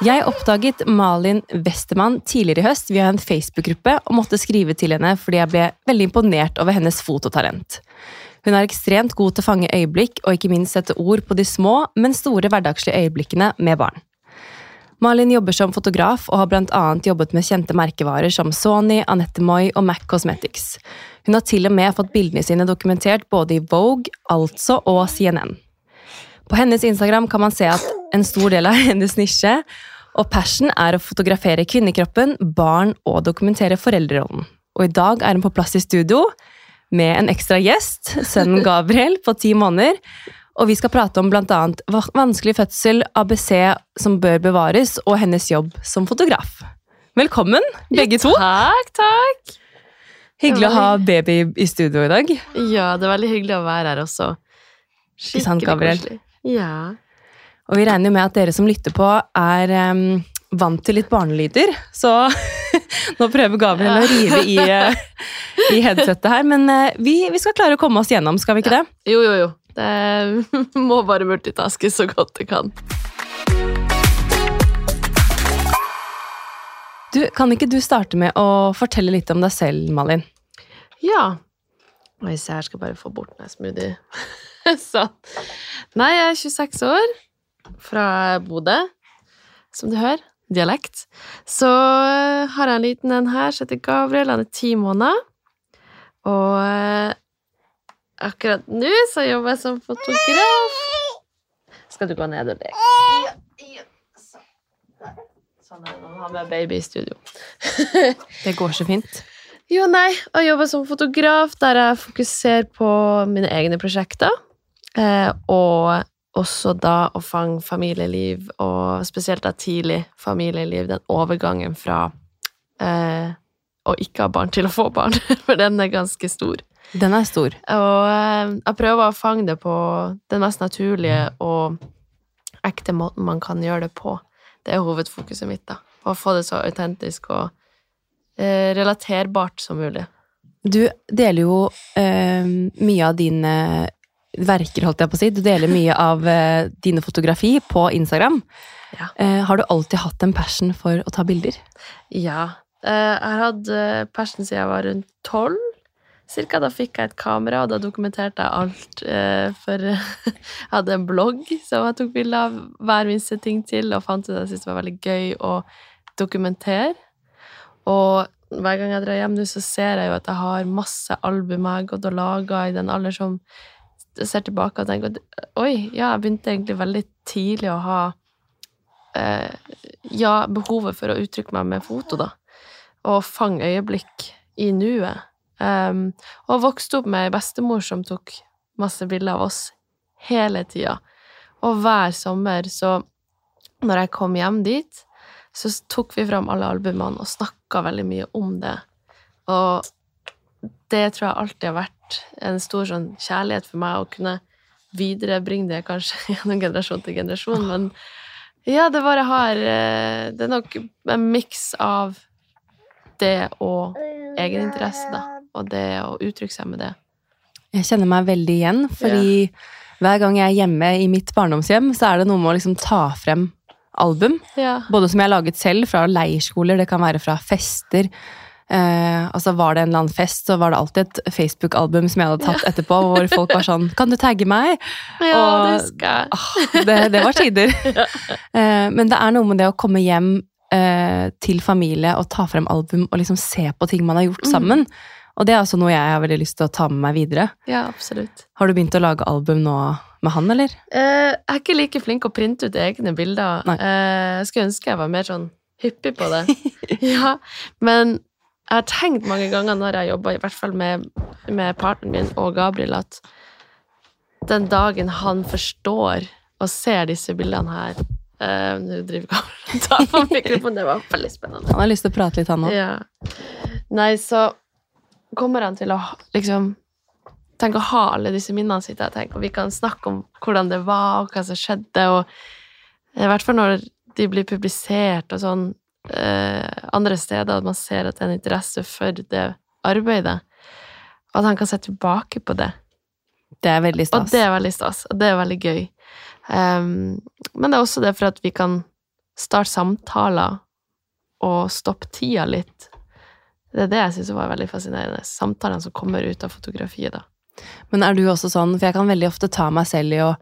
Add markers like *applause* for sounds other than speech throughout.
Jeg oppdaget Malin Westermann tidligere i høst via en Facebook-gruppe og måtte skrive til henne fordi jeg ble veldig imponert over hennes fototalent. Hun er ekstremt god til å fange øyeblikk og ikke minst sette ord på de små, men store hverdagslige øyeblikkene med barn. Malin jobber som fotograf og har annet jobbet med kjente merkevarer som Sony, Anette Moy og Mac Cosmetics. Hun har til og med fått bildene sine dokumentert både i Vogue, Altså og CNN. På hennes Instagram kan man se at en stor del av *laughs* hennes nisje og passion er å fotografere kvinnekroppen, barn og dokumentere foreldrerollen. Og i dag er hun på plass i studio med en ekstra gjest, sønnen *laughs* Gabriel på ti måneder. Og vi skal prate om bl.a. vanskelig fødsel, ABC som bør bevares, og hennes jobb som fotograf. Velkommen, begge to. Takk, takk. Hyggelig å ha baby i studio i dag. Ja, det er veldig hyggelig å være her også. Skikkelig sant, Gabriel? koselig. Ja. Og vi regner jo med at dere som lytter på, er um, vant til litt barnelyder. Så *laughs* nå prøver Gabriel å rive i, uh, i headsetet her. Men uh, vi, vi skal klare å komme oss gjennom, skal vi ikke det? Jo, jo, jo. Det *laughs* må bare multitaske så godt det kan. Du, Kan ikke du starte med å fortelle litt om deg selv, Malin? Ja. Oi, se her, skal jeg bare få bort den smoothie. *laughs* *laughs* sånn. Nei, jeg er 26 år, fra Bodø, som du hører. Dialekt. Så eh, har jeg en liten en her som heter Gabriel. Han er ti måneder. Og eh, akkurat nå så jobber jeg som fotograf. Skal du gå ned og leke? Sånn er det når man har med baby i studio. *laughs* Det går så fint. Jo, nei, jeg jobber som fotograf der jeg fokuserer på mine egne prosjekter. Eh, og også da å fange familieliv, og spesielt da tidlig familieliv, den overgangen fra eh, å ikke ha barn til å få barn, *laughs* for den er ganske stor. Den er stor. Og eh, jeg prøver å fange det på den mest naturlige og ekte måten man kan gjøre det på. Det er hovedfokuset mitt, da. Å få det så autentisk og eh, relaterbart som mulig. Du deler jo eh, mye av dine verker, holdt jeg på å si. Du deler mye av eh, dine fotografi på Instagram. Ja. Eh, har du alltid hatt en passion for å ta bilder? Ja. Eh, Jeg har hatt eh, passion siden jeg var rundt tolv. Cirka da fikk jeg et kamera, og da dokumenterte jeg alt. eh, For *laughs* jeg hadde en blogg som jeg tok bilder av hver minste ting til, og fant ut at jeg syntes det var veldig gøy å dokumentere. Og hver gang jeg drar hjem nå, så ser jeg jo at jeg har masse album jeg har gått og laga i den alder som ser tilbake og tenker at oi, ja, jeg begynte egentlig veldig tidlig å ha eh, ja, behovet for å uttrykke meg med foto, da. Og fange øyeblikk i nuet. Um, og vokste opp med ei bestemor som tok masse bilder av oss hele tida. Og hver sommer, så når jeg kom hjem dit, så tok vi fram alle albumene og snakka veldig mye om det. Og det tror jeg alltid har vært en stor sånn kjærlighet for meg, å kunne viderebringe det kanskje *laughs* gjennom generasjon til generasjon, men ja, det bare har eh, Det er nok en miks av det og egeninteresse, da. Og det å uttrykke seg med det. Jeg kjenner meg veldig igjen, fordi hver gang jeg er hjemme i mitt barndomshjem, så er det noe med å liksom ta frem album. Ja. Både som jeg har laget selv, fra leirskoler, det kan være fra fester. Eh, altså Var det en eller annen fest, så var det alltid et Facebook-album som jeg hadde tatt etterpå, hvor folk var sånn 'Kan du tagge meg?' *laughs* Ja, Og- det husker jeg. Ah, det, det var tider. *laughs* Eh, men det er noe med det å komme hjem eh, til familie og ta frem album og liksom se på ting man har gjort Mm. sammen. Og det er også noe jeg har veldig lyst til å ta med meg videre. Ja, absolutt. Har du begynt å lage album nå med han, eller? Eh, jeg er ikke like flink å printe ut egne bilder. Eh, jeg skulle ønske jeg var mer sånn hyppig på det. *laughs* ja, men jeg har tenkt mange ganger når jeg jobber, i hvert fall med, med partneren min og Gabriel, at den dagen han forstår og ser disse bildene her eh, Nå driver Gabriel og tar på mikrofonen, det var veldig spennende. Han har lyst til å prate litt, han òg. Ja. Nei, så kommer han til å liksom tenke å ha alle disse minnene sine, tenk, og vi kan snakke om hvordan det var, og hva som skjedde, og i hvert fall når de blir publisert og sånn andre steder, at man ser at det er en interesse for det arbeidet, og at han kan se tilbake på det. Det er veldig Og det er veldig stas, og det er veldig gøy. Um, men det er også det for at vi kan starte samtaler og stoppe tida litt. Det er det jeg syns var veldig fascinerende. Samtalene som kommer ut av fotografiet, da. Men er du også sånn, for jeg kan veldig ofte ta meg selv i å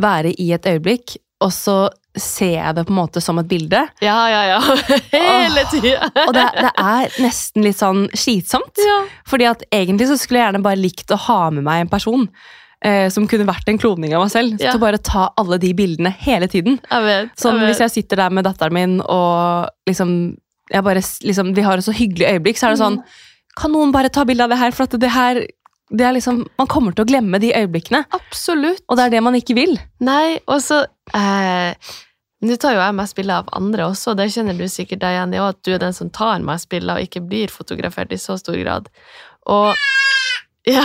være i et øyeblikk, og så ser jeg det på en måte som et bilde. Ja, ja, ja. *laughs* Hele tida. Og det, det er nesten litt sånn slitsomt. Ja. Fordi at egentlig så skulle jeg gjerne bare likt å ha med meg en person eh, som kunne vært en kloning av meg selv. Ja. Til å bare ta alle de bildene hele tiden. Jeg vet. Sånn jeg vet. hvis jeg sitter der med datteren min og liksom, jeg bare, liksom Vi har et så hyggelig øyeblikk, så er det sånn Kan noen bare ta bilde av det her? For at det her det er liksom, Man kommer til å glemme de øyeblikkene. Absolutt. Og det er det man ikke vil. Nei, og så eh, Nå tar jo jeg mest bilder av andre også, og det kjenner du sikkert deg igjen i òg, at du er den som tar mest bilder og ikke blir fotografert i så stor grad. Og Ja. *laughs*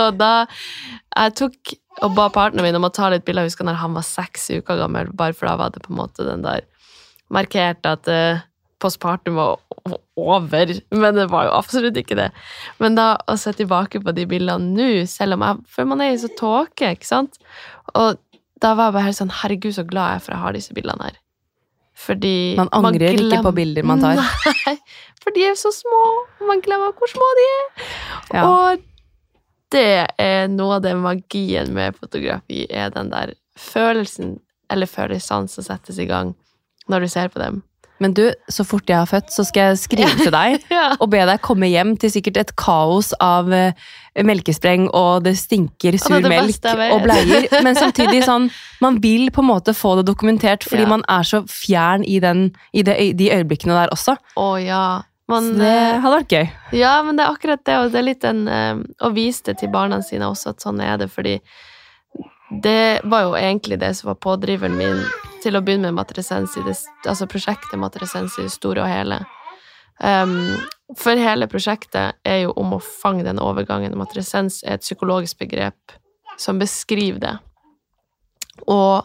og da Jeg tok og ba partneren min om å ta litt bilder. Jeg husker når han var seks uker gammel, bare for da var det på en måte den der markert at uh, postpartum var over, men det var jo absolutt ikke det. Men da å se tilbake på de bildene nå, selv om jeg For man er i så tåke, ikke sant? Og da var jeg bare helt sånn Herregud, så glad jeg er for jeg har disse bildene her. Fordi Man angrer ikke på bilder man tar. Nei, for de er så små. og Man glemmer hvor små de er. Ja. Og det er noe av den magien med fotografi, er den der følelsen, eller følelsene som settes i gang når du ser på dem. Men du, så fort jeg har født, så skal jeg skrive til deg *laughs* Ja. og be deg komme hjem til sikkert et kaos av eh, melkespreng, og det stinker det er sur det melk beste og bleier. Men samtidig *laughs* sånn, man vil på en måte få det dokumentert, fordi Ja. man er så fjern i, den, i det, de øyeblikkene der også. Å ja. Man, Så det eh, hadde vært gøy. Ja, men det er akkurat det, og det er litt en eh, Å vise det til barna sine også, at sånn er det, fordi det var jo egentlig det som var pådriveren min til å begynne med Matresens i det, altså prosjektet Matresens i det store og hele. Um, for hele prosjektet er jo om å fange den overgangen. Matresens er et psykologisk begrep som beskriver det. Og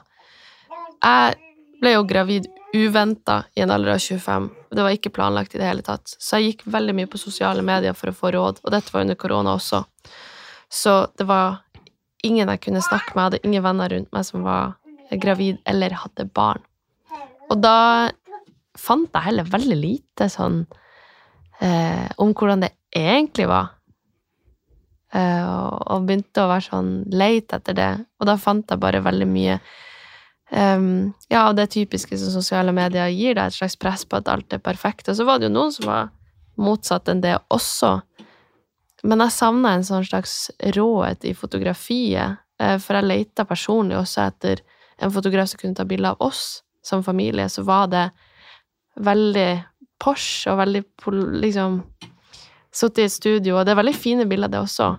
jeg ble jo gravid uventa i en alder av 25. Det var ikke planlagt i det hele tatt. Så jeg gikk veldig mye på sosiale medier for å få råd, og dette var under korona også. Så det var ingen jeg kunne snakke med, jeg hadde ingen venner rundt meg som var gravid eller hadde barn. Og da fant jeg heller veldig lite sånn eh, om hvordan det egentlig var. Eh, og, begynte å være sånn leit etter det. Og da fant jeg bare veldig mye um, ja, det typiske som sosiale medier gir deg, et slags press på at alt er perfekt. Og så var det jo noen som var motsatt enn det også. Men jeg savna en sånn slags råhet i fotografiet, eh, for jeg leita personlig også etter en fotograf som kunne ta bilde av oss som familie, så var det veldig Porsche og veldig liksom Sittet i et studio, og det er veldig fine bilder, det også.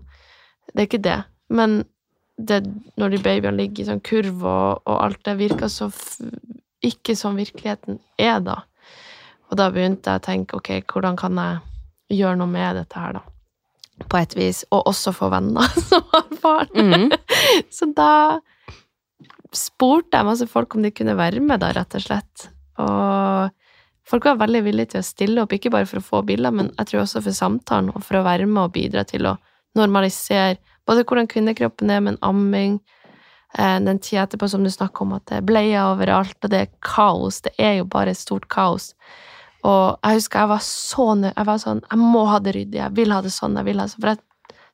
Det er ikke det. Men det, når de babyene ligger i sånn kurv og, og alt det, virker så ikke som virkeligheten er da. Og da begynte jeg å tenke ok, hvordan kan jeg gjøre noe med dette her, da? På et vis. Og også få venner *laughs* som har barn. Mhm. Så da spurte jeg masse folk om de kunne være med, da, rett og slett. Og folk var veldig villige til å stille opp, ikke bare for å få bilder, men jeg tror også for samtalen, og for å være med og bidra til å normalisere både hvordan kvinnekroppen er med en amming, eh, den tida etterpå som du snakker om, at det er bleier overalt, og det er kaos. Det er jo bare et stort kaos. Og jeg husker jeg var så nø... Jeg var sånn Jeg må ha det ryddig. Jeg vil ha det sånn. Jeg vil ha det sånn. For jeg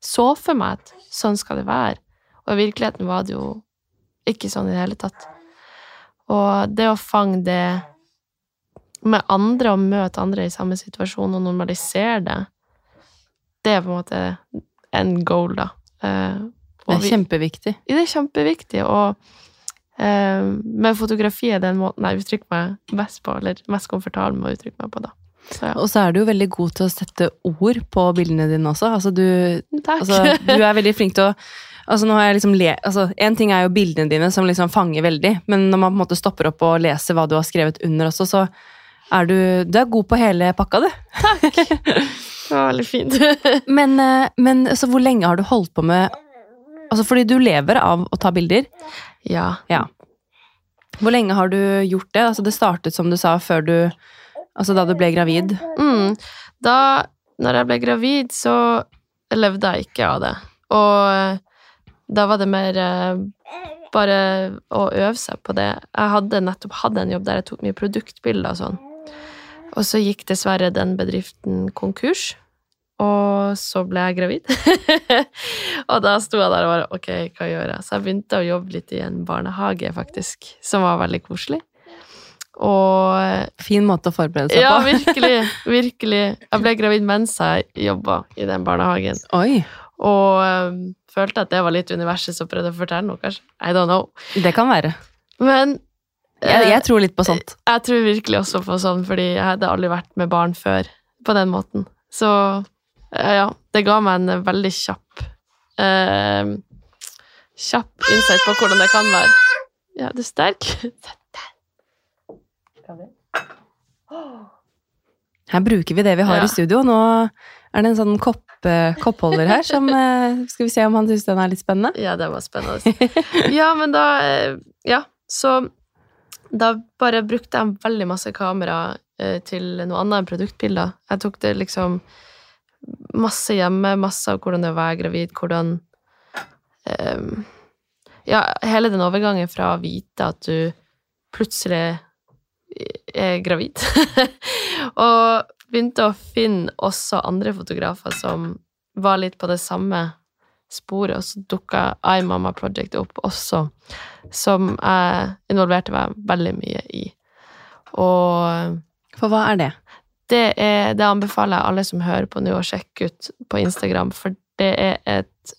så for meg at sånn skal det være. Og i virkeligheten var det jo ikke sånn i det hele tatt. Og det å fange det med andre og møte andre i samme situasjon og normalisere det, det er på en måte en goal, da. Og Det er er vi- kjempeviktig. det er kjempeviktig, og eh, med fotografi er den måten jeg uttrykker meg best på, eller mest komfortabel med å uttrykke meg på, da. Så ja. Og så er du jo veldig god til å sette ord på bildene dine også. Altså, du, Takk. altså, du er veldig flink til å Altså, nå har jeg liksom le, altså, en ting er jo bildene dine som liksom fanger veldig, men når man på en måte stopper opp og leser hva du har skrevet under også, så er du Du er god på hele pakka, du. Takk! *laughs* det var veldig fint. *laughs* Men, eh, men altså, hvor lenge har du holdt på med Altså, fordi du lever av å ta bilder. ja. Ja. Hvor lenge har du gjort det? Altså, det startet, som du sa, før du Altså da du ble gravid. Mm. Da når jeg ble gravid, så levde jeg ikke av det. Og da var det mer eh, bare å øve seg på det. Jeg hadde nettopp hatt en jobb der jeg tok mye produktbilder og sånn. Og så gikk dessverre den bedriften konkurs, og så ble jeg gravid. *laughs* og da sto jeg der og bare Ok, hva gjør jeg? Så jeg begynte å jobbe litt i en barnehage, faktisk, som var veldig koselig. Og Fin måte å forberede seg Ja, på. virkelig. *laughs* Virkelig. Jeg ble gravid mens jeg jobba i den barnehagen. Oi, Og øhm, følte at det var litt universet som prøvde å fortelle noe, kanskje. I don't know. det kan være. Men Jeg, eh, jeg tror litt på sånt. jeg tror virkelig også på sånn, fordi jeg hadde aldri vært med barn før på den måten. Så eh, ja, det ga meg en veldig kjapp eh, Kjapp insight på hvordan det kan være. Ja, du er sterk. Her bruker vi det vi har Ja. i studio. Nå er det en sånn kopp, eh, koppholder her som eh, Skal vi se om han syns den er litt spennende? Ja, den var spennende. Ja, men da eh, Ja, så da bare brukte jeg veldig masse kamera til noe annet enn produktbilder. Jeg tok det liksom masse hjemme, masse av hvordan det var gravid, hvordan um, Ja, hele den overgangen fra å vite at du plutselig er gravid, *laughs* og begynte å finne også andre fotografer som var litt på det samme sporet, og så dukka iMamma Project opp også, som jeg involverte meg veldig mye i. Og For hva er det? det, er, det anbefaler jeg alle som hører på nå, å sjekke ut på Instagram, for det er et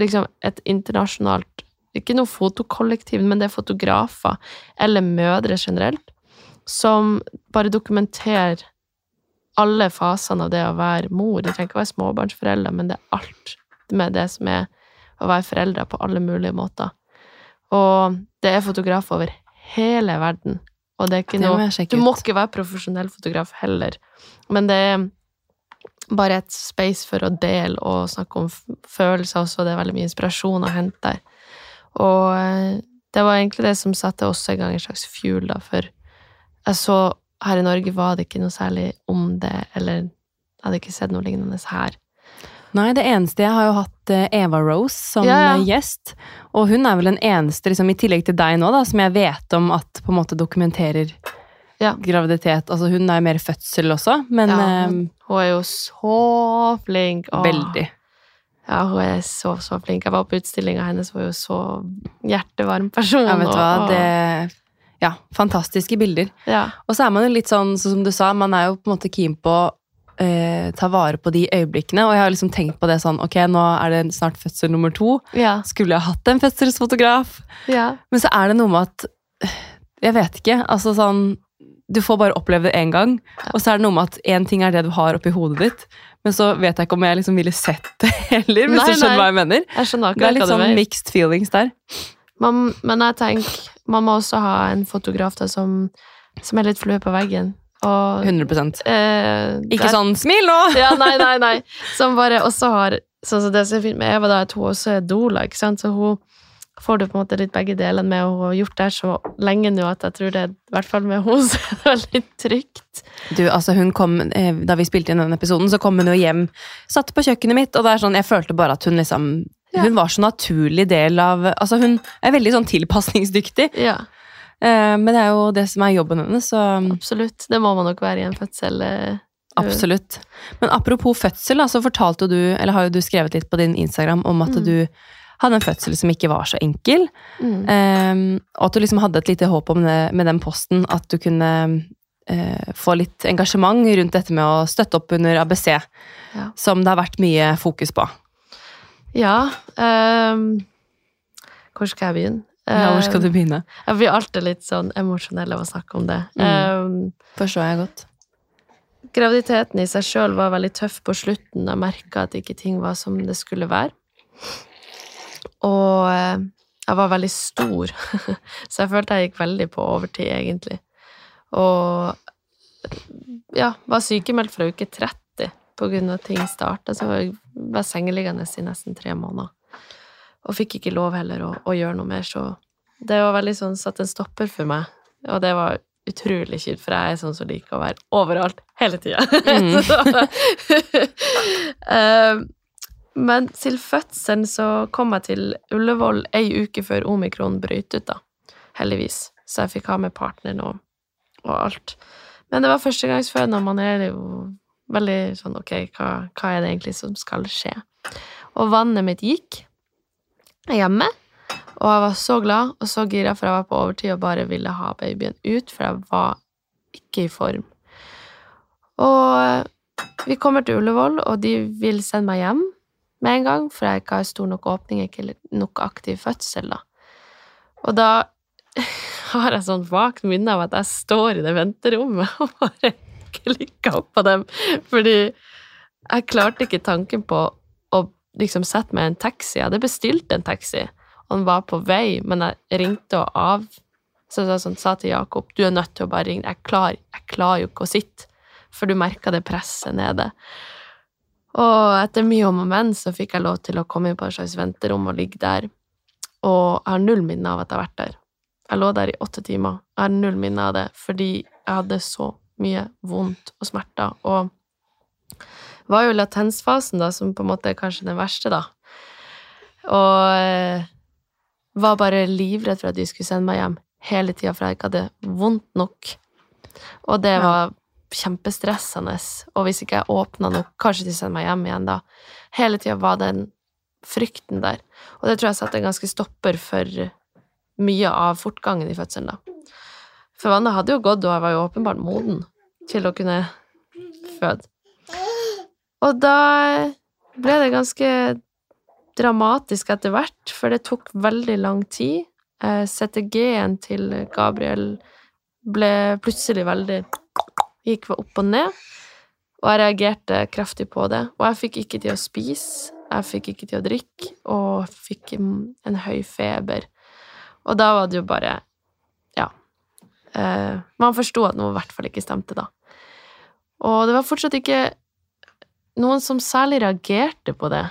liksom et internasjonalt Ikke noe fotokollektiv, men det er fotografer, eller mødre generelt, som bare dokumenterer alle fasene av det å være mor. Det trenger ikke å være småbarnsforeldre, men det er alt med det som er å være foreldre på alle mulige måter. Og det er fotografer over hele verden. Og det er ikke Det noe Du må ikke være profesjonell fotograf heller. Men det er bare et space for å dele og snakke om følelser også. Det er veldig mye inspirasjon å hente der. Og eh, det var egentlig det som satte også i gang en slags fuel, da, for jeg så her i Norge var det ikke noe særlig om det, eller jeg hadde ikke sett noe lignende her. Nei, det eneste Jeg har jo hatt eh, Eva Rose som Ja, ja. eh, gjest. Og hun er vel den eneste, liksom, i tillegg til deg nå, da, som jeg vet om at på en måte dokumenterer Ja. graviditet. Altså hun er mer fødsel også, men Ja, eh, Hun er jo så flink. Åh. veldig. Ja, hun er så, så flink. Jeg var på utstillinga hennes, hun er jo så hjertevarm person. Ja, vet du hva, det Ja, fantastiske bilder. Ja, Og så er man jo litt sånn, som du sa, man er jo på en måte keen på å eh, ta vare på de øyeblikkene, og jeg har liksom tenkt på det sånn, ok, nå er det snart fødsel nummer to, ja, skulle jeg hatt en fødselsfotograf? ja. Men så er det noe med at, jeg vet ikke, altså sånn, du får bare oppleve det en gang, og så er det noe med at en ting er det du har oppi hodet ditt, men så vet jeg ikke om jeg liksom ville sett det *laughs* heller, hvis Nei, du skjønner nei. hva jeg mener. Jeg Det er litt sånn mixed feelings der. Man, men jeg tenker, man må også ha en fotograf da, som, som er litt flue på veggen. Og 100%. eh, Ikke sånn, smil nå! Ja, nei, nei, nei. Som bare også har Sånn som det som er fint med Eva, da, at hun også er doula, ikke sant? Så hun får du på en måte litt begge delene med, og hun har gjort det her så lenge nå at jeg tror det, i hvert fall med henne, *laughs* så er det veldig trygt. Du, altså hun kom, eh, Da vi spilte inn denne episoden, så kom hun jo hjem, satt på kjøkkenet mitt, og det er sånn, jeg følte bare at hun liksom Ja. Hun var så naturlig del av Altså Hun er veldig sånn tilpasningsdyktig, Ja, eh, men det er jo det som er jobben hennes, så absolutt. Det må man nok være i en fødsel. eh, absolutt. Men apropos fødsel, så fortalte du, eller har jo du skrevet litt på din Instagram om at Mm. du hadde en fødsel som ikke var så enkel, Mm. eh, og at du liksom hadde et lite håp om det med den posten, at du kunne eh, få litt engasjement rundt dette med å støtte opp under ABC, Ja. som det har vært mye fokus på. Ja. um, hvor skal jeg begynne? Ja, hvor skal du begynne? Jeg blir alltid litt sånn emosjonell av å snakke om det. Mm. Um, Forstår jeg godt. graviditeten i seg sjøl var veldig tøff på slutten. Jeg merka at ikke ting var som det skulle være. Og eh, jeg var veldig stor, *laughs* så jeg følte jeg gikk veldig på overtid, egentlig. Og ja, var sykemeldt fra uke 30 at ting starta, så jeg var sengeliggende i nesten tre måneder. Og fikk ikke lov heller å, å gjøre noe mer, så det var veldig sånn satt en stopper for meg. Og det var utrolig kjipt, for jeg er sånn som liker å være overalt hele tida. Mm. *laughs* Eh, Men til fødselen så kom jeg til Ullevål ei uke før omikron brøt ut, da. Heldigvis. Så jeg fikk ha med partneren og, og alt. Men det var førstegangsfødende, og man er jo veldig sånn ok, hva, hva er det egentlig som skal skje? Og vannet mitt gikk hjemme, og jeg var så glad og så gira, for jeg var på overtid og bare ville ha babyen ut, for jeg var ikke i form. Og vi kommer til Ullevål, og de vil sende meg hjem med en gang, for jeg ikke har stor nok åpning, ikke nok aktiv fødsel, da. Og da *laughs* har jeg sånn vagt minne av at jeg står i det venterommet og bare klikka på dem, fordi jeg klarte ikke tanken på å liksom sette meg i en taxi. Jeg hadde bestilt en taxi, og den var på vei, men jeg ringte og av så jeg sånn, sa til Jakob du er nødt til å bare ringe, jeg klarer, jeg klarer jo ikke å sitte, for du merker det presset nede. Og etter mye om og men så fikk jeg lov til å komme inn på et slags venterom og ligge der. Og jeg har null minne av at jeg har vært der. Jeg lå der i åtte timer. Jeg har null minne av det fordi jeg hadde så mye vondt og smerter. Og var jo latensfasen, da, som på en måte er kanskje den verste, da. Og eh, var bare livredd for at de skulle sende meg hjem hele tida, for jeg ikke hadde vondt nok. Og det var kjempestressende. Og hvis ikke jeg åpna nok, kanskje de sender meg hjem igjen da. Hele tida var den frykten der. Og det tror jeg satte en ganske stopper for mye av fortgangen i fødselen, da. For vannet hadde jo gått, og jeg var jo åpenbart moden til å kunne føde. Og da ble det ganske dramatisk etter hvert, for det tok veldig lang tid. Eh, CTG-en til Gabriel ble plutselig veldig Gikk opp og ned. Og jeg reagerte kraftig på det. Og jeg fikk ikke til å spise, jeg fikk ikke til å drikke, og fikk en høy feber. Og da var det jo bare. Eh, man forsto at noe i hvert fall ikke stemte, da. Og det var fortsatt ikke noen som særlig reagerte på det.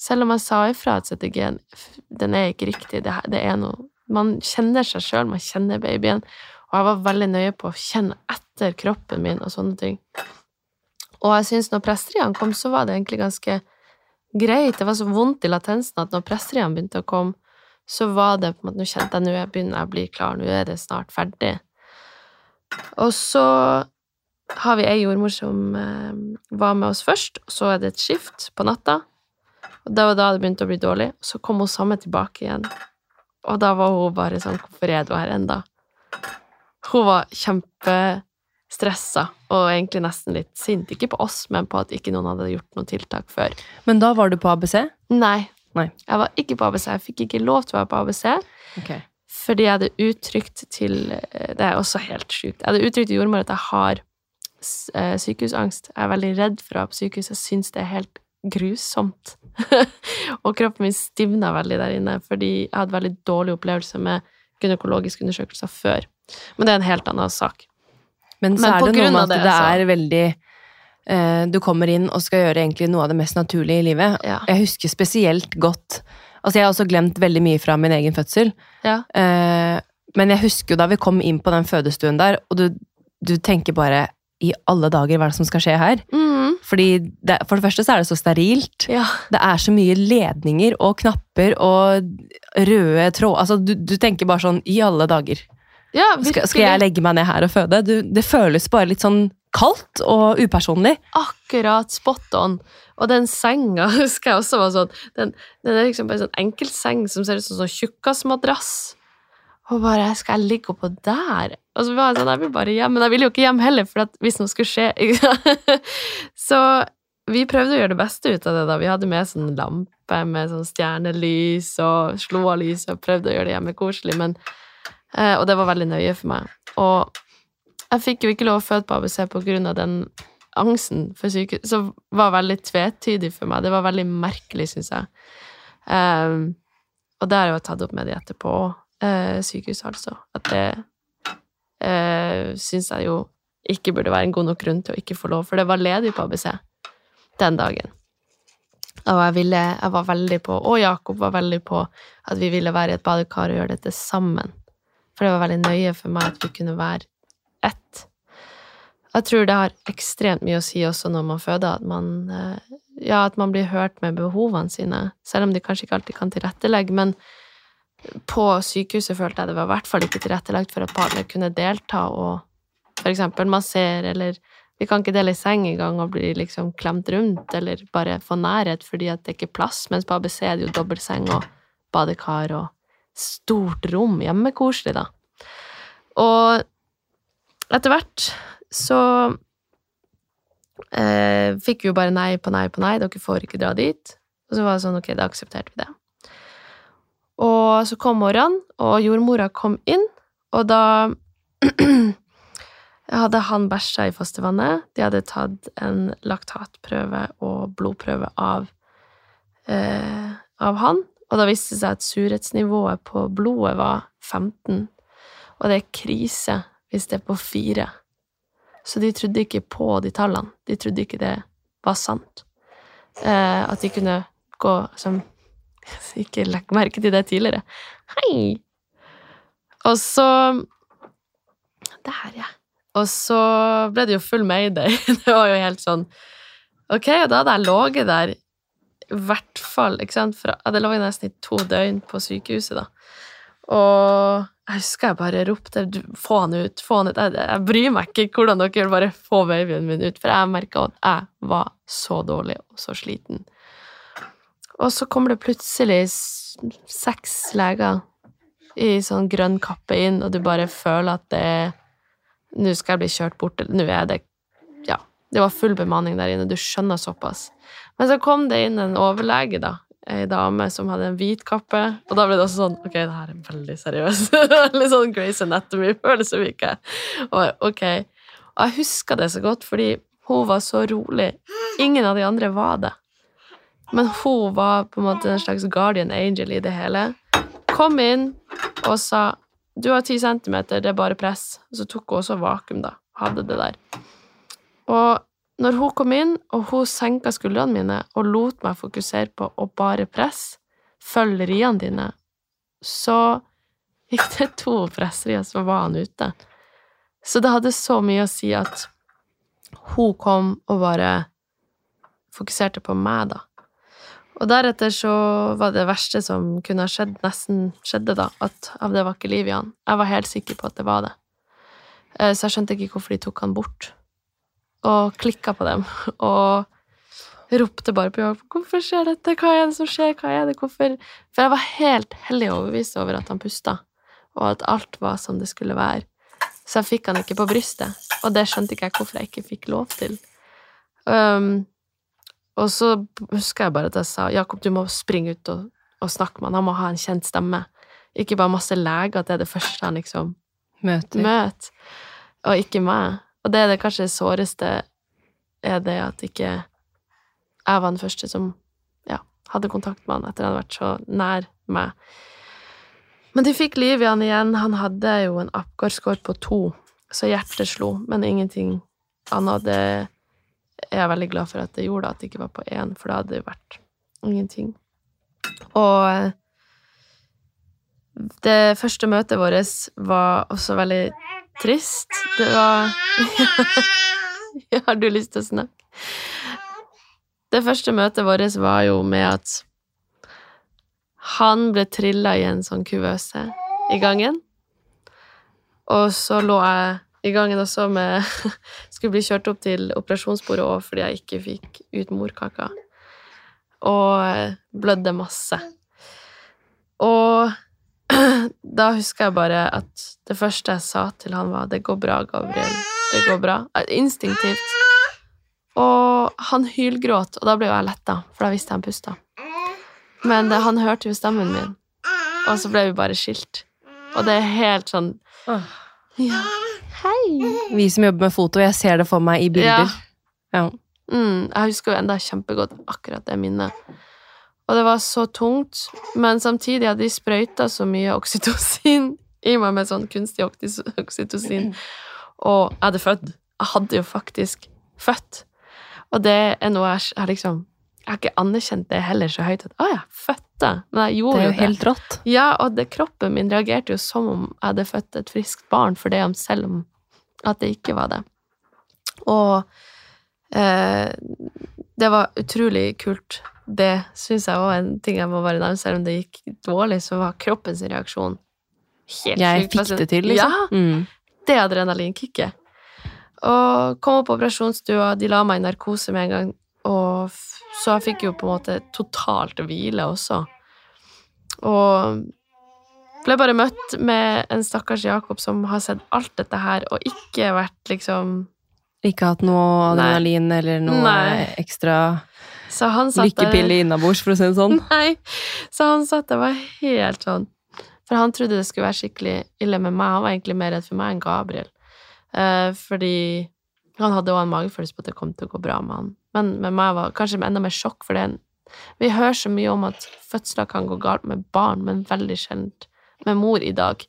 Selv om jeg sa ifra at CTG-en den er ikke riktig, det, det er noe Man kjenner seg sjøl, man kjenner babyen, og jeg var veldig nøye på å kjenne etter kroppen min og sånne ting. Og jeg syns når presseriene kom, så var det egentlig ganske greit. Det var så vondt i latensen at når presseriene begynte å komme, så var det på en måte Nå kjente jeg nå jeg begynner å bli klar, nå er det snart ferdig. Og så har vi ei jordmor som eh, var med oss først, og så er det et skift på natta. Og det var da det begynte å bli dårlig. Så kom hun samme tilbake igjen, og da var hun bare sånn Hvorfor er du her enda? Hun var kjempestressa og egentlig nesten litt sint. Ikke på oss, men på at ikke noen hadde gjort noe tiltak før. Men da var du på ABC? Nei. Nei. Jeg var ikke på ABC. Jeg fikk ikke lov til å være på ABC. Okay. Fordi jeg hadde uttrykt til eh, Det er også helt sjukt. Jeg hadde uttrykt til jordmor at jeg har eh, sykehusangst. Jeg er veldig redd for å være på sykehus. Jeg syns det er helt grusomt. *laughs* og kroppen min stivna veldig der inne fordi jeg hadde veldig dårlig opplevelse med gynekologiske undersøkelser før. Men det er en helt annen sak. Men så Men er det noe med at det, det, så- er veldig eh, Du kommer inn og skal gjøre egentlig noe av det mest naturlige i livet. Ja. Jeg husker spesielt godt Altså, jeg har også glemt veldig mye fra min egen fødsel. Ja. Eh, men jeg husker jo da vi kom inn på den fødestuen der, og du, du tenker bare i alle dager, hva er det som skal skje her? Mm, Fordi det, For det første så er det så sterilt. ja. Det er så mye ledninger og knapper og røde tråd Altså, du, du tenker bare sånn I alle dager. ja Skal, skal jeg legge meg ned her og føde? Du, det føles bare litt sånn kaldt og upersonlig. akkurat spot on. Og den senga *laughs* husker jeg også var sånn Den, den er liksom bare en sånn enkeltseng som ser ut som sånn tjukkasmadrass. Og bare Skal jeg ligge oppå der? Og så var jeg sånn Jeg vil bare hjem. Men jeg ville jo ikke hjem heller, for hvis noe skulle skje? *laughs* Så vi prøvde å gjøre det beste ut av det. da Vi hadde med sånn lampe med sånn stjernelys og slo av lyset og prøvde å gjøre det hjemmekoselig, men eh, Og det var veldig nøye for meg. Og jeg fikk jo ikke lov å føde på ABC på grunn av den angsten for sykehus, som var veldig tvetydig for meg. Det var veldig merkelig, syns jeg. Um, og det har jeg jo tatt opp med de etterpå òg, uh, sykehuset, altså. At det uh, syns jeg jo ikke burde være en god nok grunn til å ikke få lov, for det var ledig på ABC den dagen. Og jeg, ville, jeg var veldig på, og Jakob var veldig på, at vi ville være i et badekar og gjøre dette sammen. For det var veldig nøye for meg at vi kunne være ett. Jeg tror det har ekstremt mye å si også når man føder, at man eh, ja, at man blir hørt med behovene sine, selv om de kanskje ikke alltid kan tilrettelegge. Men på sykehuset følte jeg det var i hvert fall ikke tilrettelagt for at partner kunne delta og for eksempel massere, eller vi kan ikke dele seng engang og bli liksom klemt rundt, eller bare få nærhet fordi at det ikke er plass, mens på ABC er det jo dobbeltseng og badekar og stort rom. Hjemmekoselig, da. Og etter hvert så eh, fikk vi jo bare nei på nei på nei, dere får ikke dra dit. Og så var det sånn, ok, da aksepterte vi det. Og så kom morgenen, og jordmora kom inn, og da *clears throat* hadde han bæsja i fostervannet. De hadde tatt en laktatprøve og blodprøve av, eh, av han, og da viste det seg at surhetsnivået på blodet var 15, og det er krise hvis det er på 4. Så de trodde ikke på de tallene. De trodde ikke det var sant. Eh, at de kunne gå som *laughs* Ikke legge merke til det tidligere. Hei! Og så Der, ja. Og så ble det jo full mayday. *laughs* Det var jo helt sånn Ok, og da hadde jeg ligget der i hvert fall ikke sant? For Jeg hadde ligget nesten i to døgn på sykehuset, da. Og jeg husker jeg bare ropte få han ut, få han ut. Jeg, jeg bryr meg ikke hvordan dere vil, bare få babyen min ut. For jeg merka at jeg var så dårlig og så sliten. Og så kommer det plutselig seks leger i sånn grønn kappe inn, og du bare føler at det Nå skal jeg bli kjørt bort, nå er det Ja, det var full bemanning der inne, du skjønner såpass. Men så kom det inn en overlege, da. Ei dame som hadde en hvit kappe. Og da ble det også sånn Ok, det her er veldig seriøst. *laughs* Litt sånn Grace Anatomy-følelse. Og ok. Og jeg husker det så godt, fordi hun var så rolig. Ingen av de andre var det. Men hun var på en måte en slags guardian angel i det hele. Kom inn og sa du har ti centimeter, det er bare press. Og så tok hun også vakuum, da. Hadde det der. Og når hun kom inn, og hun senka skuldrene mine og lot meg fokusere på å bare presse, følge riene dine, så gikk det to presserier, så var han ute. Så det hadde så mye å si at hun kom og bare fokuserte på meg, da. Og deretter så var det verste som kunne ha skjedd, nesten skjedde, da, at av det var ikke liv i han. Jeg var helt sikker på at det var det. Eh, så jeg skjønte ikke hvorfor de tok han bort. Og klikka på dem. *laughs* Og ropte bare på Jakob 'Hvorfor skjer dette? Hva er det som skjer? Hva er det? Hvorfor?' For jeg var helt hellig overbevist over at han pusta, og at alt var som det skulle være. Så jeg fikk han ikke på brystet, og det skjønte ikke jeg hvorfor jeg ikke fikk lov til. Um, og så husker jeg bare at jeg sa Jakob, du må springe ut og, og snakke med han, han må ha en kjent stemme. Ikke bare masse leger, at det er det første han liksom Møter. møter, og ikke meg. Og det er det kanskje såreste, er det at ikke jeg var den første som ja, hadde kontakt med han etter han hadde vært så nær meg. Men de fikk liv i han igjen. Han hadde jo en Apgar-score på to, så hjertet slo, men ingenting annet. Det er jeg veldig glad for at det gjorde, at det ikke var på én, for da hadde det vært ingenting. Og det første møtet vårt var også veldig trist. Det var *laughs* Har du lyst til å snakke? Det første møtet vårt var jo med at han ble trilla i en sånn kuvøse i gangen. Og så lå jeg i gangen også med *laughs* Skulle bli kjørt opp til operasjonsbordet òg fordi jeg ikke fikk ut morkaka. Og blødde masse. Og *clears throat* da husker jeg bare at det første jeg sa til han, var 'Det går bra, Gabriel. Det går bra.' Instinktivt. Og han hylgråt, og da ble jeg letta, for da visste jeg han pusta. Men det, han hørte jo stemmen min, og så ble vi bare skilt. Og det er helt sånn Ja, hei. Vi som jobber med foto, jeg ser det for meg i bilder. Ja. Mm, jeg husker jo enda kjempegodt akkurat det minnet. Og det var så tungt, men samtidig hadde de sprøyta så mye oksytocin i meg med sånn kunstig oksytocin, og jeg hadde født. Jeg hadde jo faktisk født. Og det er noe jeg har liksom Jeg har ikke anerkjent det heller så høyt at 'Å, jeg fødte', men jeg Det er jo det. helt rått. Ja, og det, kroppen min reagerte jo som om jeg hadde født et friskt barn, for det om selv om at det ikke var det. Og eh, det var utrolig kult. Det syns jeg òg er en ting jeg må bare nevne, selv om det gikk dårlig, så var kroppens reaksjon helt Jeg sykt. fikk det til, liksom. Ja, Mm. det adrenalinkicket. Og kom opp på operasjonsstua, de la meg i narkose med en gang, og så jeg fikk jo på en måte totalt hvile også. Og ble bare møtt med en stakkars Jakob som har sett alt dette her, og ikke vært liksom Ikke hatt noe adrenalin eller noe Nei. ekstra Så han satt lykkepille innabords, for å si det sånn. *laughs* Nei, så han satt der var helt sånn For han trodde det skulle være skikkelig ille med meg. Han var egentlig mer redd for meg enn Gabriel. Eh, fordi han hadde òg en magefølelse på at det kom til å gå bra med han. Men med meg var kanskje enda mer sjokk, for det Vi hører så mye om at fødsler kan gå galt med barn, men veldig sjelden med mor i dag.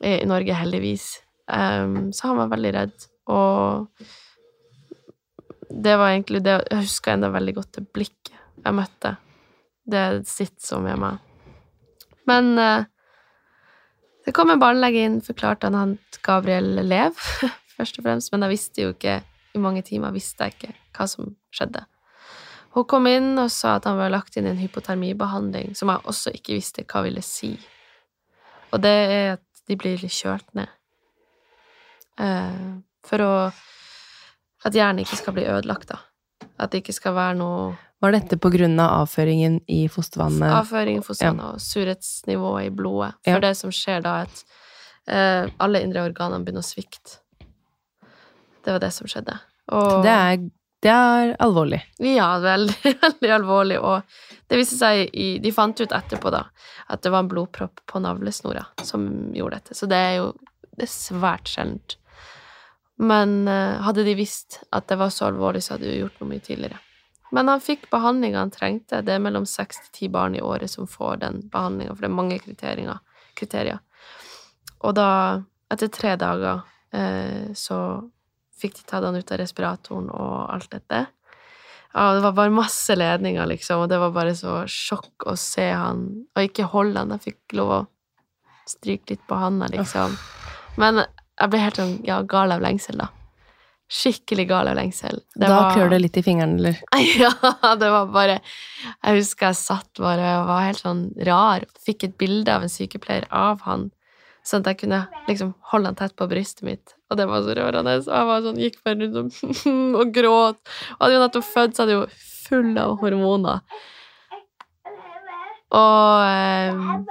I, i Norge, heldigvis. Um, så han var veldig redd. Og det var egentlig det Jeg husker enda veldig godt det blikket jeg møtte. Det sitter så med meg. Men eh, det kom en barnelege inn, forklarte han at Gabriel lev, *laughs* først og fremst, men jeg visste jo ikke i mange timer visste jeg ikke hva som skjedde. Hun kom inn og sa at han var lagt inn i en hypotermibehandling, som jeg også ikke visste hva ville si. Og det er at de blir kjølt ned. Eh, for å At hjernen ikke skal bli ødelagt, da. At det ikke skal være noe Var dette på grunn av avføringen i fostervannet? Avføringen i fostervannet og surhetsnivået i blodet. For Ja. det som skjer da, er at uh, alle indre organene begynner å svikte. Det var det som skjedde. Og Det er, det er alvorlig. Ja, veldig, *laughs* veldig alvorlig. Og det viste seg i De fant ut etterpå, da, at det var en blodpropp på navlesnora som gjorde dette. Så det er jo det er svært sjeldent. Men eh, hadde de visst at det var så alvorlig, så hadde de gjort noe mye tidligere. Men han fikk behandlinga han trengte. Det er mellom seks til ti barn i året som får den behandlinga, for det er mange kriterier. Og da, etter tre dager, eh, så fikk de tatt han ut av respiratoren og alt dette. Ja, det var bare masse ledninger, liksom, og det var bare så sjokk å se han Og ikke holde han, jeg fikk lov å stryke litt på handa, liksom. Men jeg ble helt sånn ja, gal av lengsel, da. Skikkelig gal av lengsel. Det da var- klør det litt i fingeren, eller? *laughs* Ja, det var bare Jeg husker jeg satt bare og var helt sånn rar. Fikk et bilde av en sykepleier av han, sånn at jeg kunne liksom holde han tett på brystet mitt. Og det var så rørende. Og jeg var sånn, gikk bare rundt og, *laughs* og gråt. Og hadde jo nettopp født, så hadde jo full av hormoner. Og eh,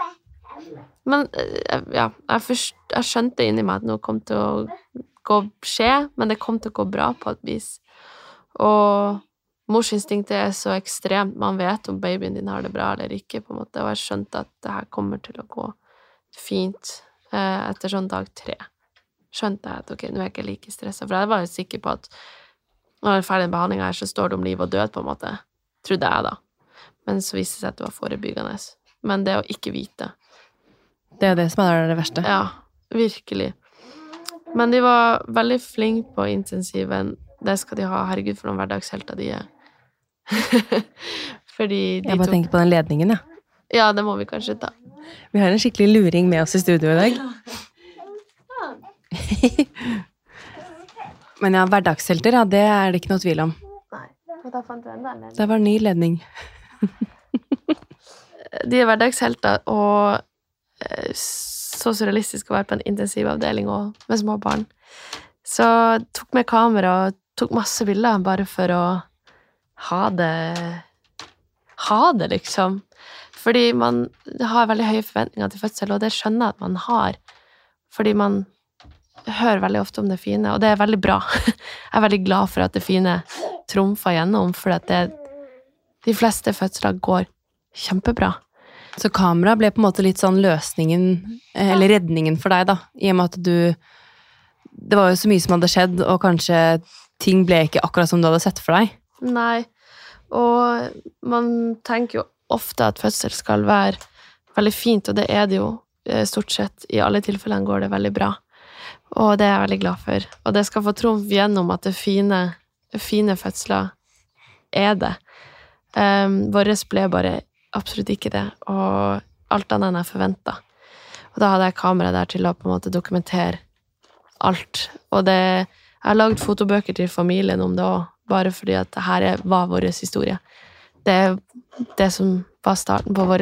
Men eh, ja, jeg, forst, jeg skjønte inni meg at noe kom til å gå, skje, men det kom til å gå bra på et vis. Og morsinstinktet er så ekstremt. Man vet om babyen din har det bra eller ikke, på en måte. Og jeg skjønte at det her kommer til å gå fint eh, etter sånn dag tre. Skjønte jeg at ok, nå er jeg ikke like stressa, for jeg var jo sikker på at når jeg er ferdig med behandlinga her, så står det om liv og død, på en måte. Trodde jeg, da. Men så viste det seg at det var forebyggende. Men det å ikke vite Det er det som er det verste. Ja, virkelig. Men de var veldig flinke på intensiven. Det skal de ha. Herregud, for noen hverdagshelter de er. *laughs* Fordi de Jeg bare tok tenker på den ledningen, jeg. Ja. Ja, det må vi kanskje ta. Vi har en skikkelig luring med oss i studio i dag. *laughs* Men ja, hverdagshelter, ja, det er det ikke noe tvil om. Nei. Da fant du enda en Det var ny ledning. *laughs* De er hverdagshelter, og så surrealistisk å være på en intensivavdeling og med små barn. Så tok med kamera og tok masse bilder bare for å ha det Ha det, liksom. Fordi man har veldig høye forventninger til fødsel, og det skjønner jeg at man har. Fordi man hører veldig ofte om det fine, og det er veldig bra. *laughs* Jeg er veldig glad for at det fine trumfer gjennom, for at det, de fleste fødsler går kjempebra. Så kamera ble på en måte litt sånn løsningen, eh, eller redningen for deg, da. I og med at du Det var jo så mye som hadde skjedd, og kanskje ting ble ikke akkurat som du hadde sett for deg. Nei, og man tenker jo ofte at fødsel skal være veldig fint, og det er det jo eh, stort sett. I alle tilfellene går det veldig bra, og det er jeg veldig glad for. Og det skal få trumf gjennom at det fine, fine fødsler er det. Um, Våres ble bare absolutt ikke det, og alt annet enn jeg forventa. Og da hadde jeg kamera der til å på en måte dokumentere alt. Og det Jeg har lagd fotobøker til familien om det òg, bare fordi at her er- var vår historie. Det er det som var starten på vår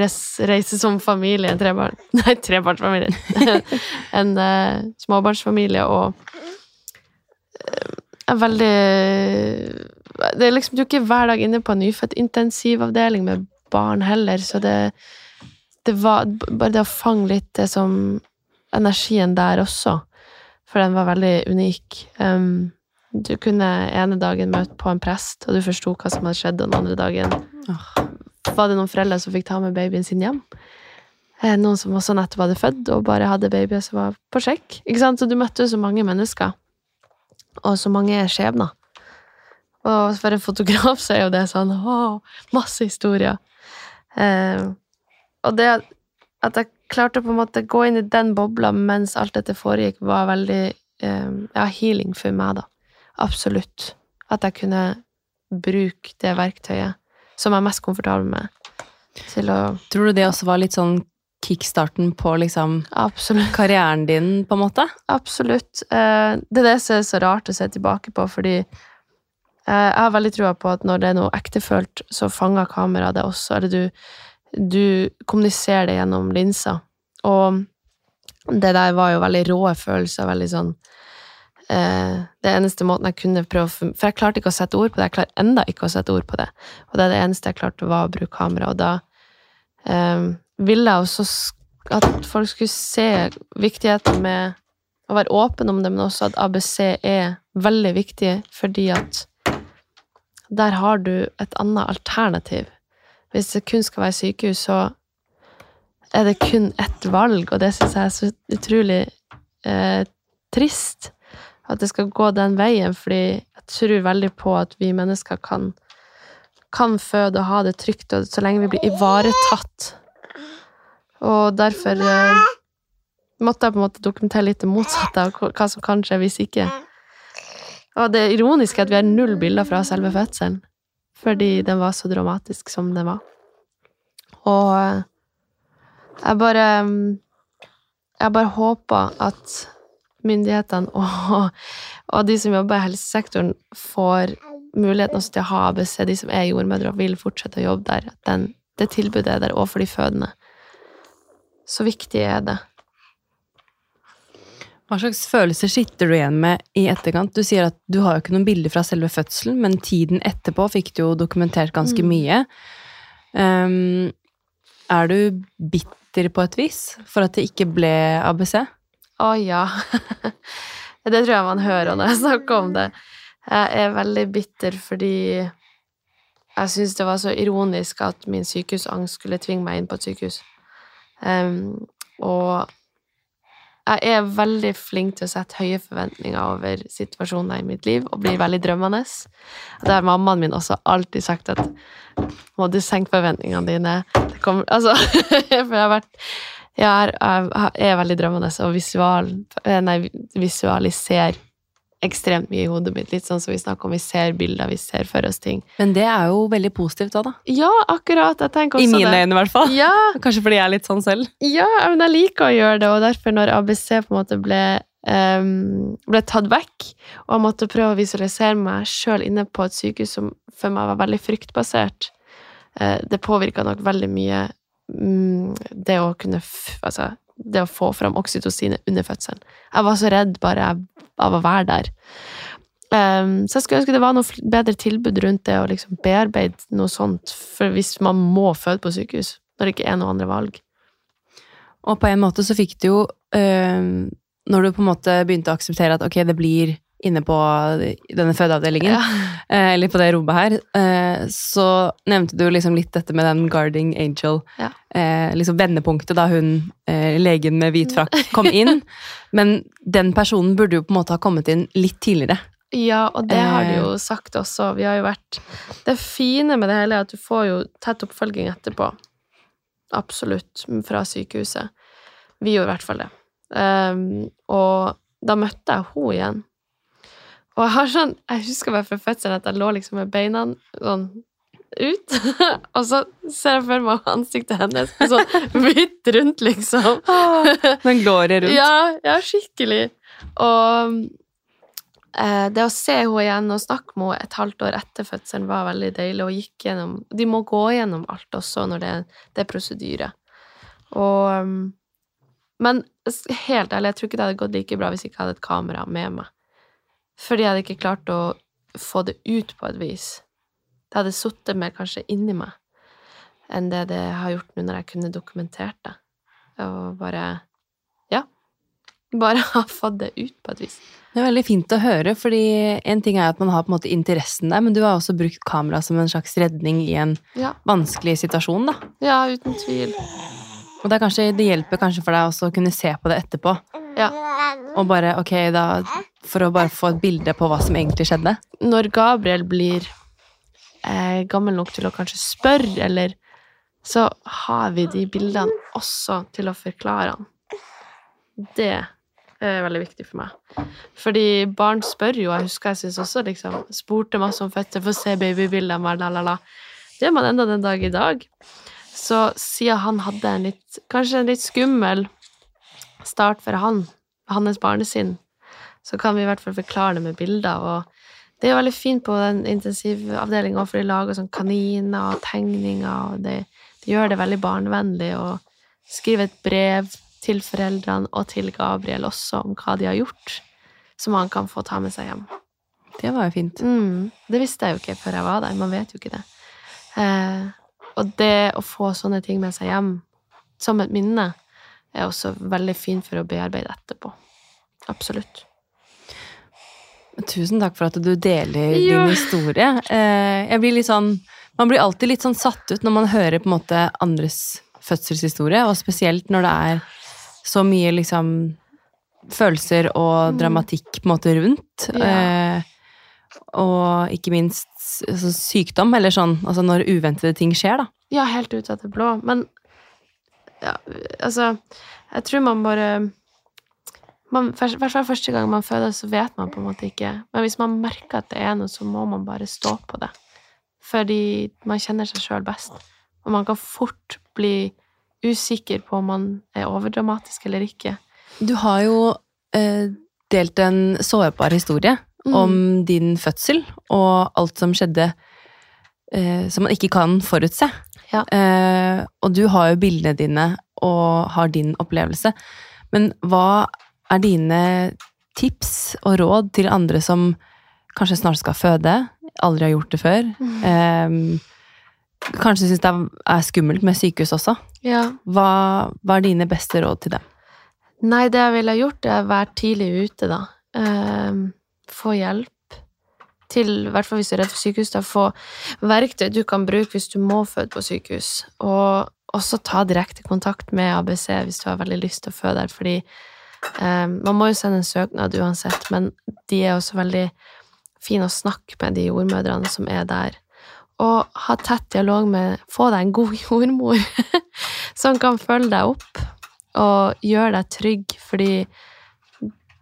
reise som familie. En trebarn... *laughs* Nei, trebarnsfamilie. *laughs* en uh, småbarnsfamilie og uh, er veldig Det er liksom du er ikke hver dag inne på en nyfødt-intensivavdeling med barn heller, så det, det var bare det å fange litt det som Energien der også, for den var veldig unik. Um, du kunne ene dagen møte på en prest, og du forsto hva som hadde skjedd, og den andre dagen var det noen foreldre som fikk ta med babyen sin hjem. Eh, Noen som også nettopp hadde født og bare hadde babyer som var på sjekk. Ikke sant? Så du møtte så mange mennesker, og så mange skjebner. Og for en fotograf så er jo det sånn å, masse historier. Eh, og det at jeg klarte å på en måte gå inn i den bobla mens alt dette foregikk, var veldig eh, ja, healing for meg, da. Absolutt. At jeg kunne bruke det verktøyet som jeg er mest komfortabel med, til å Tror du det også var litt sånn kickstarten på liksom Absolutt. karrieren din, på en måte? Absolutt. Eh, Det er det som er så rart å se tilbake på, fordi jeg har veldig trua på at når det er noe ektefølt, så fanger kameraet det også, eller du, du kommuniserer det gjennom linser. Og det der var jo veldig rå følelser, veldig sånn eh, Det eneste måten jeg kunne prøve For jeg klarte ikke å sette ord på det, jeg klarer enda ikke å sette ord på det. Og det det eneste jeg klarte, var å bruke kamera, og da eh, ville jeg også at folk skulle se viktigheten med å være åpen om det, men også at ABC er veldig viktig, fordi at der har du et annet alternativ. Hvis det kun skal være sykehus, så er det kun ett valg, og det syns jeg er så utrolig eh, trist. At det skal gå den veien, fordi jeg tror veldig på at vi mennesker kan, kan føde og ha det trygt, og så lenge vi blir ivaretatt. Og derfor eh, måtte jeg på en måte dokumentere litt det motsatte av hva som kan skje hvis ikke. Og det ironiske er at vi har null bilder fra selve fødselen, fordi den var så dramatisk som den var. Og eh, jeg bare mm, Jeg bare håper at myndighetene og, og de som jobber i helsesektoren, får muligheten også til å ha ABC, de som er jordmødre og vil fortsette å jobbe der. Den, det tilbudet er der, og for de fødende. Så viktig er det. Hva slags følelser sitter du igjen med i etterkant? Du sier at du har jo ikke noen bilder fra selve fødselen, men tiden etterpå fikk du jo dokumentert ganske Mm. mye. Um, er du bitter på et vis for at det ikke ble ABC? Å ja. *laughs* det tror jeg man hører når jeg snakker om det. Jeg er veldig bitter fordi jeg syns det var så ironisk at min sykehusangst skulle tvinge meg inn på et sykehus. Um, og jeg er veldig flink til å sette høye forventninger over situasjoner i mitt liv, og blir veldig drømmende. Det har mammaen min også alltid sagt at må du senke forventningene dine. Det kommer, altså, *laughs* for jeg har vært jeg er, jeg er veldig drømmende og visual, nei, visualiserer ekstremt mye i hodet mitt. Litt sånn som vi snakker om, vi ser bilder, vi ser for oss ting. Men det er jo veldig positivt da, da. Ja, akkurat. Jeg tenker I også mine det. øyne, i hvert fall. Ja, *laughs* Kanskje fordi jeg er litt sånn selv. ja, men jeg liker å gjøre det, og derfor når ABC på en måte ble, um, ble tatt vekk, og jeg måtte prøve å visualisere meg sjøl inne på et sykehus som for meg var veldig fryktbasert, uh, det påvirka nok veldig mye um, det å kunne f Altså, det å få fram oksytocinet under fødselen. Jeg var så redd bare av- å være der. Um, så jeg skulle ønske det var noe bedre tilbud rundt det å liksom bearbeide noe sånt, for hvis man må føde på sykehus, når det ikke er noe andre valg. Og på en måte så fikk du jo øh, Når du på en måte begynte å akseptere at ok, det blir inne på denne fødeavdelingen, Ja. eh, eller på det rommet her, eh, så nevnte du liksom litt dette med den guarding angel. Ja. Eh, liksom vendepunktet da hun, legen med hvit frakk, *laughs* kom inn. Men den personen burde jo på en måte ha kommet inn litt tidligere. Ja, og det har de jo sagt også. Vi har jo vært Det fine med det hele er at du får jo tett oppfølging etterpå. Absolutt. Fra sykehuset. Vi gjorde i hvert fall det. Ehm, og da møtte jeg henne igjen. Og jeg har sånn Jeg husker bare fra fødselen at jeg lå liksom med beina sånn ut, *laughs* og så ser jeg for meg ansiktet hennes sånn hvitt rundt, liksom. *laughs* Den glorie rundt. Ja, ja, skikkelig. Og eh, det å se henne igjen og snakke med henne et halvt år etter fødselen var veldig deilig, og gikk gjennom De må gå gjennom alt også når det, det er prosedyre. Og um, Men helt ærlig, jeg tror ikke det hadde gått like bra hvis jeg ikke hadde et kamera med meg. Fordi jeg hadde ikke klart å få det ut på et vis. Det hadde sittet mer kanskje inni meg enn det det har gjort nå når jeg kunne dokumentert det. Og bare Ja. Bare *laughs* ha fått det ut på et vis. Det er veldig fint å høre, fordi en ting er at man har på en måte interessen der, men du har også brukt kamera som en slags redning i en Ja, vanskelig situasjon, da. ja uten tvil. Og det, kanskje, det hjelper kanskje for deg også å kunne se på det etterpå, Ja. og bare, ok, da, for å bare få et bilde på hva som egentlig skjedde. Når Gabriel blir eh, gammel nok til å kanskje spørre, eller så har vi de bildene også til å forklare han. Det er veldig viktig for meg. Fordi barn spør jo, jeg husker jeg synes også liksom spurte masse om føtter, få se babybildene, la, la, la. Det gjør man enda den dag i dag. Så siden han hadde en litt, kanskje en litt skummel start for han, hans barnesinn, så kan vi i hvert fall forklare det med bilder. Og det er jo veldig fint på den intensivavdelinga, for de lager sånn kaniner og tegninger, og de, de gjør det veldig barnevennlig, og skriver et brev til foreldrene og til Gabriel også om hva de har gjort, som han kan få ta med seg hjem. Det var jo fint. Mm, det visste jeg jo ikke før jeg var der. Man vet jo ikke det. Eh, og det å få sånne ting med seg hjem som et minne, er også veldig fint for å bearbeide etterpå. Absolutt. Tusen takk for at du deler Ja. din historie. Eh, jeg blir litt sånn Man blir alltid litt sånn satt ut når man hører på en måte andres fødselshistorie, og spesielt når det er så mye liksom følelser og Mm. dramatikk på en måte rundt. Ja. Eh, og ikke minst altså, sykdom, eller sånn altså når uventede ting skjer, da. Ja, helt ut av det blå. Men ja, altså Jeg tror man bare man, hvert fall første gang man føder, så vet man på en måte ikke. Men hvis man merker at det er noe, så må man bare stå på det. Fordi man kjenner seg sjøl best. Og man kan fort bli usikker på om man er overdramatisk eller ikke. Du har jo eh, delt en sårbar historie Mm. om din fødsel og alt som skjedde eh, som man ikke kan forutse. Ja. Eh, og du har jo bildene dine og har din opplevelse. Men hva er dine tips og råd til andre som kanskje snart skal føde, aldri har gjort det før? Eh, kanskje syns det er skummelt med sykehus også. Ja. Hva, hva er dine beste råd til dem? Nei, det jeg ville gjort, er å være tidlig ute, da. Eh, få hjelp. Til, i hvert fall hvis du er redd for sykehus, da. Få verktøy du kan bruke hvis du må føde på sykehus. Og også ta direkte kontakt med ABC hvis du har veldig lyst til å føde der, fordi um, man må jo sende en søknad uansett, men de er også veldig fine å snakke med, de jordmødrene som er der. Og ha tett dialog med Få deg en god *laughs* jordmor som kan følge deg opp og gjøre deg trygg, fordi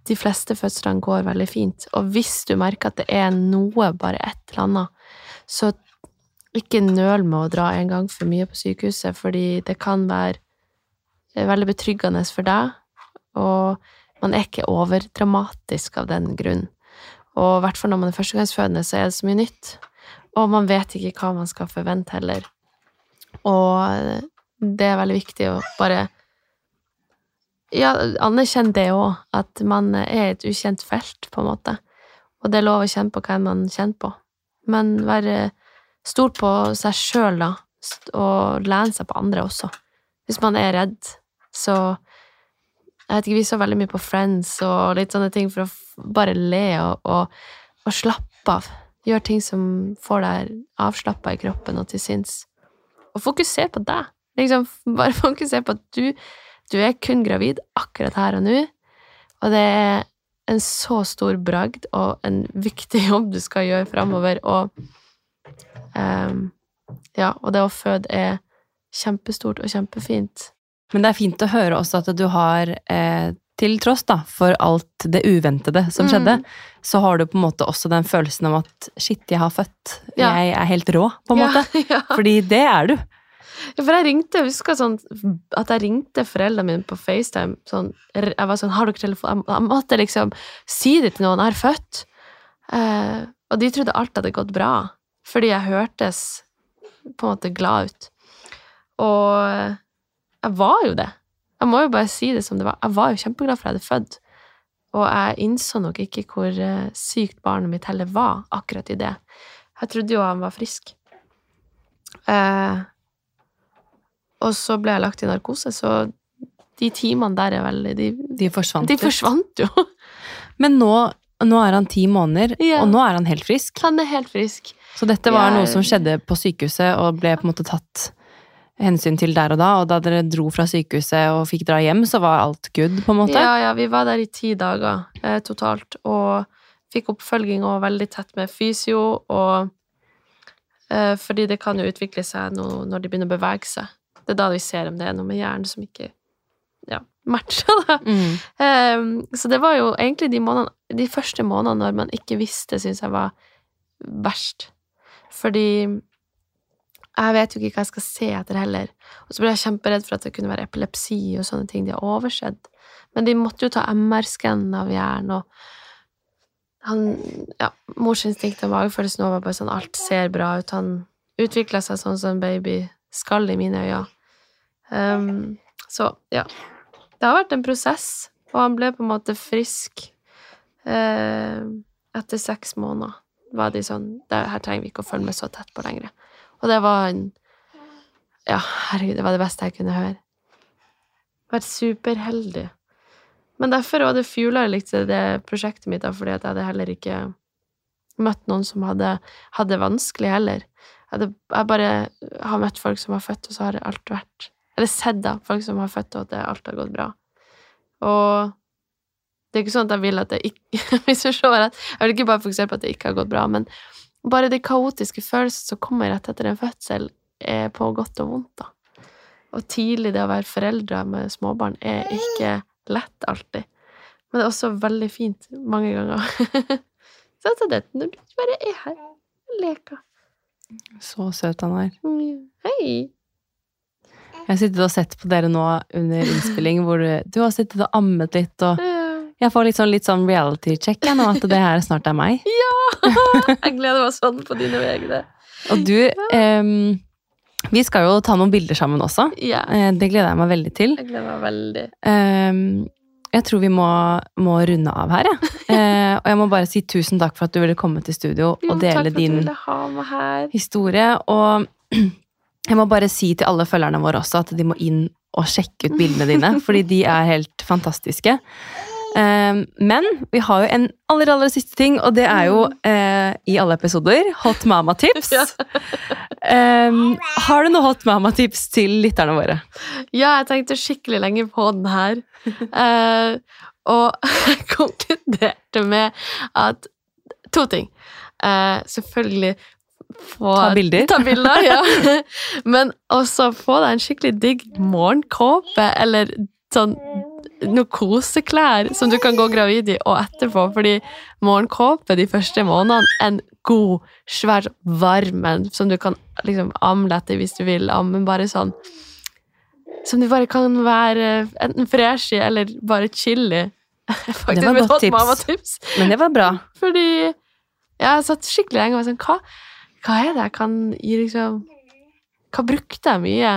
de fleste fødslene går veldig fint. Og hvis du merker at det er noe, bare et eller annet, så ikke nøl med å dra en gang for mye på sykehuset, fordi det kan være veldig betryggende for deg, og man er ikke overdramatisk av den grunn. Og i hvert fall når man er førstegangsfødende, så er det så mye nytt. Og man vet ikke hva man skal forvente heller. Og det er veldig viktig å bare ja, anerkjenn det òg, at man er et ukjent felt, på en måte. Og det er lov å kjenne på hva man kjenner på. Men være stor på seg sjøl, da, og lene seg på andre også. Hvis man er redd, så Jeg vet ikke, vi så veldig mye på Friends og litt sånne ting for å bare le og, og, og slappe av. Gjør ting som får deg avslappa i kroppen og til sinns. Og fokuser på deg. Liksom, bare *laughs* fokuser på at du du er kun gravid akkurat her og nå, og det er en så stor bragd og en viktig *laughs* jobb du skal gjøre framover, og um, Ja, og det å føde er kjempestort og kjempefint. Men det er fint å høre også at du har, eh, til tross da, for alt det uventede som Mm. skjedde, så har du på en måte også den følelsen om at shit, jeg har født. Ja. Jeg er helt rå, på en måte. Ja, *laughs* ja. Fordi det er du. For jeg ringte, jeg husker sånn at jeg ringte foreldrene mine på FaceTime. Sånn, jeg var sånn, har dere telefon? Jeg- måtte liksom si det til noen, jeg har født. Eh, og de trodde alt hadde gått bra, fordi jeg hørtes på en måte glad ut. Og jeg var jo det. Jeg må jo bare si det som det var. Jeg var jo kjempeglad for jeg hadde født. Og jeg innså nok ikke hvor eh, sykt barnet mitt heller var akkurat i det. Jeg trodde jo han var frisk. Eh, og så ble jeg lagt i narkose, så de timene der er veldig De, De forsvant. de forsvant jo. *laughs* Men nå, nå er han ti måneder, Ja. og nå er han helt frisk. Han er helt frisk. Så dette var Jeg- noe som skjedde på sykehuset, og ble på en måte tatt hensyn til der og da. Og da dere dro fra sykehuset og fikk dra hjem, så var alt good, på en måte? Ja, ja, vi var der i ti dager eh, totalt, og fikk oppfølging og veldig tett med fysio, og eh, fordi det kan jo utvikle seg noe når de begynner å bevege seg. Det er da vi ser om det er noe med hjernen som ikke ja, matcher, da. Mm. Um, så det var jo egentlig de, månedene, de første månedene når man ikke visste, syns jeg var verst. Fordi jeg vet jo ikke hva jeg skal se etter heller. Og så ble jeg kjemperedd for at det kunne være epilepsi og sånne ting. De har oversett. Men de måtte jo ta MR-skann av hjernen, og han Ja, morsinstinktet og magefølelsen var bare sånn alt ser bra ut. Han utvikla seg sånn som en baby skal i mine øyne. Um, så ja. Det har vært en prosess, og han ble på en måte frisk eh, etter seks måneder. Var de sånn det Her trenger vi ikke å følge med så tett på lenger. Og det var en Ja, herregud, det var det beste jeg kunne høre. Vært superheldig. Men derfor var det fuela litt det prosjektet mitt, da, fordi at jeg hadde heller ikke møtt noen som hadde, hadde det vanskelig heller. Jeg, hadde, jeg bare har møtt folk som har født, og så har alt vært Eller sett da, folk som har født, og at alt har gått bra. Og det er ikke sånn at jeg vil at det ikke *laughs* Hvis du ser rett, jeg vil ikke bare fokusere på at det ikke har gått bra, men bare de kaotiske følelsene som kommer rett etter en fødsel, er på godt og vondt, da. Og tidlig det å være foreldre med småbarn er ikke lett alltid. Men det er også veldig fint mange ganger. *laughs* Så altså det, når du bare er her og leker. Så søt han er. Mm, Hei! Jeg har sittet og sett på dere nå under innspilling, hvor du, du har sittet og ammet litt, og jeg får litt sånn, litt sånn reality-check jeg nå, at det her snart er meg. Ja! *laughs* Jeg gleder meg sånn på dine vegne. Og du, eh, vi skal jo ta noen bilder sammen også. Ja, Eh, Det gleder jeg meg veldig til. jeg gleder meg veldig. Eh, jeg tror vi må, må runde av her, jeg. Eh, og jeg må bare si tusen takk for at du ville komme til studio Jo, og dele din historie. Og *clears throat* jeg må bare si til alle følgerne våre også at de må inn og sjekke ut bildene dine, *laughs* fordi de er helt fantastiske. Eh, men vi har jo en aller, aller siste ting, og det er jo eh, i alle episoder Hot Mama-tips. *laughs* Ja. Eh, har du noe Hot Mama-tips til lytterne våre? Ja, jeg tenkte skikkelig lenge på den her. Eh, og *laughs* jeg konkluderte med at To ting. Eh, selvfølgelig få Ta bilder. Ta bilder, ja. *laughs* Men også få deg en skikkelig digg morgenkåpe, eller sånn noen koseklær som du kan gå gravid i og etterpå, fordi morgenkåpe de første månedene, en god, svær, varm en som du kan liksom amlette hvis du vil, men bare sånn som du bare kan være enten fresh i eller bare chill i. *laughs* Det var godt tips. tips. Men det var bra. Fordi jeg har satt skikkelig lenge og var sånn, hva, hva er det jeg kan gi liksom Hva brukte jeg mye?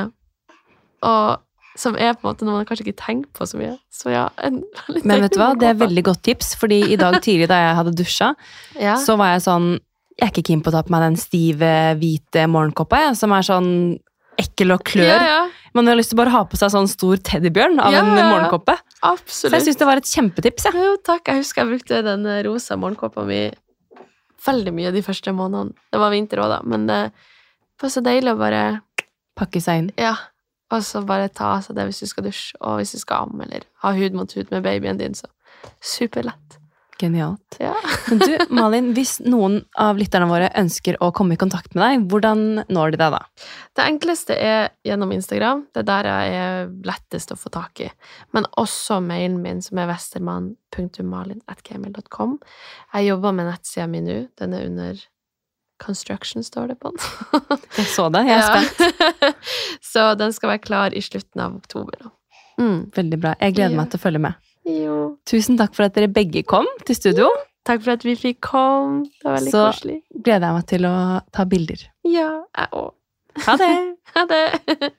Og som er på en måte noe man kanskje ikke tenker på så mye. Så ja, en *laughs* veldig Men vet du hva, det er veldig godt tips, fordi i dag tidlig da jeg hadde dusja, ja. så var jeg sånn Jeg er ikke keen på å ta på meg den stive, hvite morgenkåpa, jeg, som er sånn ekkel og klør. Ja, ja, Man har lyst til å bare ha på seg sånn stor teddybjørn av Ja, en morgenkåpe. Absolutt. Så jeg syns det var et kjempetips. Ja. Jo, takk. Jeg husker jeg brukte den rosa morgenkåpa mi veldig mye de første månedene. Det var vinter òg, da, men det var så deilig å bare Pakke seg inn. Ja. Og så bare ta av seg det hvis du skal dusje, og hvis du skal amme, eller ha hud mot hud med babyen din, så superlett. Genialt. Ja. Men du, Malin, hvis noen av lytterne våre ønsker å komme i kontakt med deg, hvordan når de deg da? Det enkleste er gjennom Instagram. Det er der jeg er lettest å få tak i. Men også mailen min, som er westermann.malin.gmil.com. Jeg jobber med nettsida mi nå. Den er under construction, står det på den. *laughs* Jeg så det. Jeg er spent. *laughs* Så den skal være klar i slutten av oktober. Mm. Veldig bra. Jeg gleder meg til å følge med. Jo. Tusen takk for at dere begge kom til studio. Takk for at vi fikk komme. Det var veldig Så- koselig. Gleder jeg meg til å ta bilder. Ja, jeg òg. Ha det! *laughs* Ha det!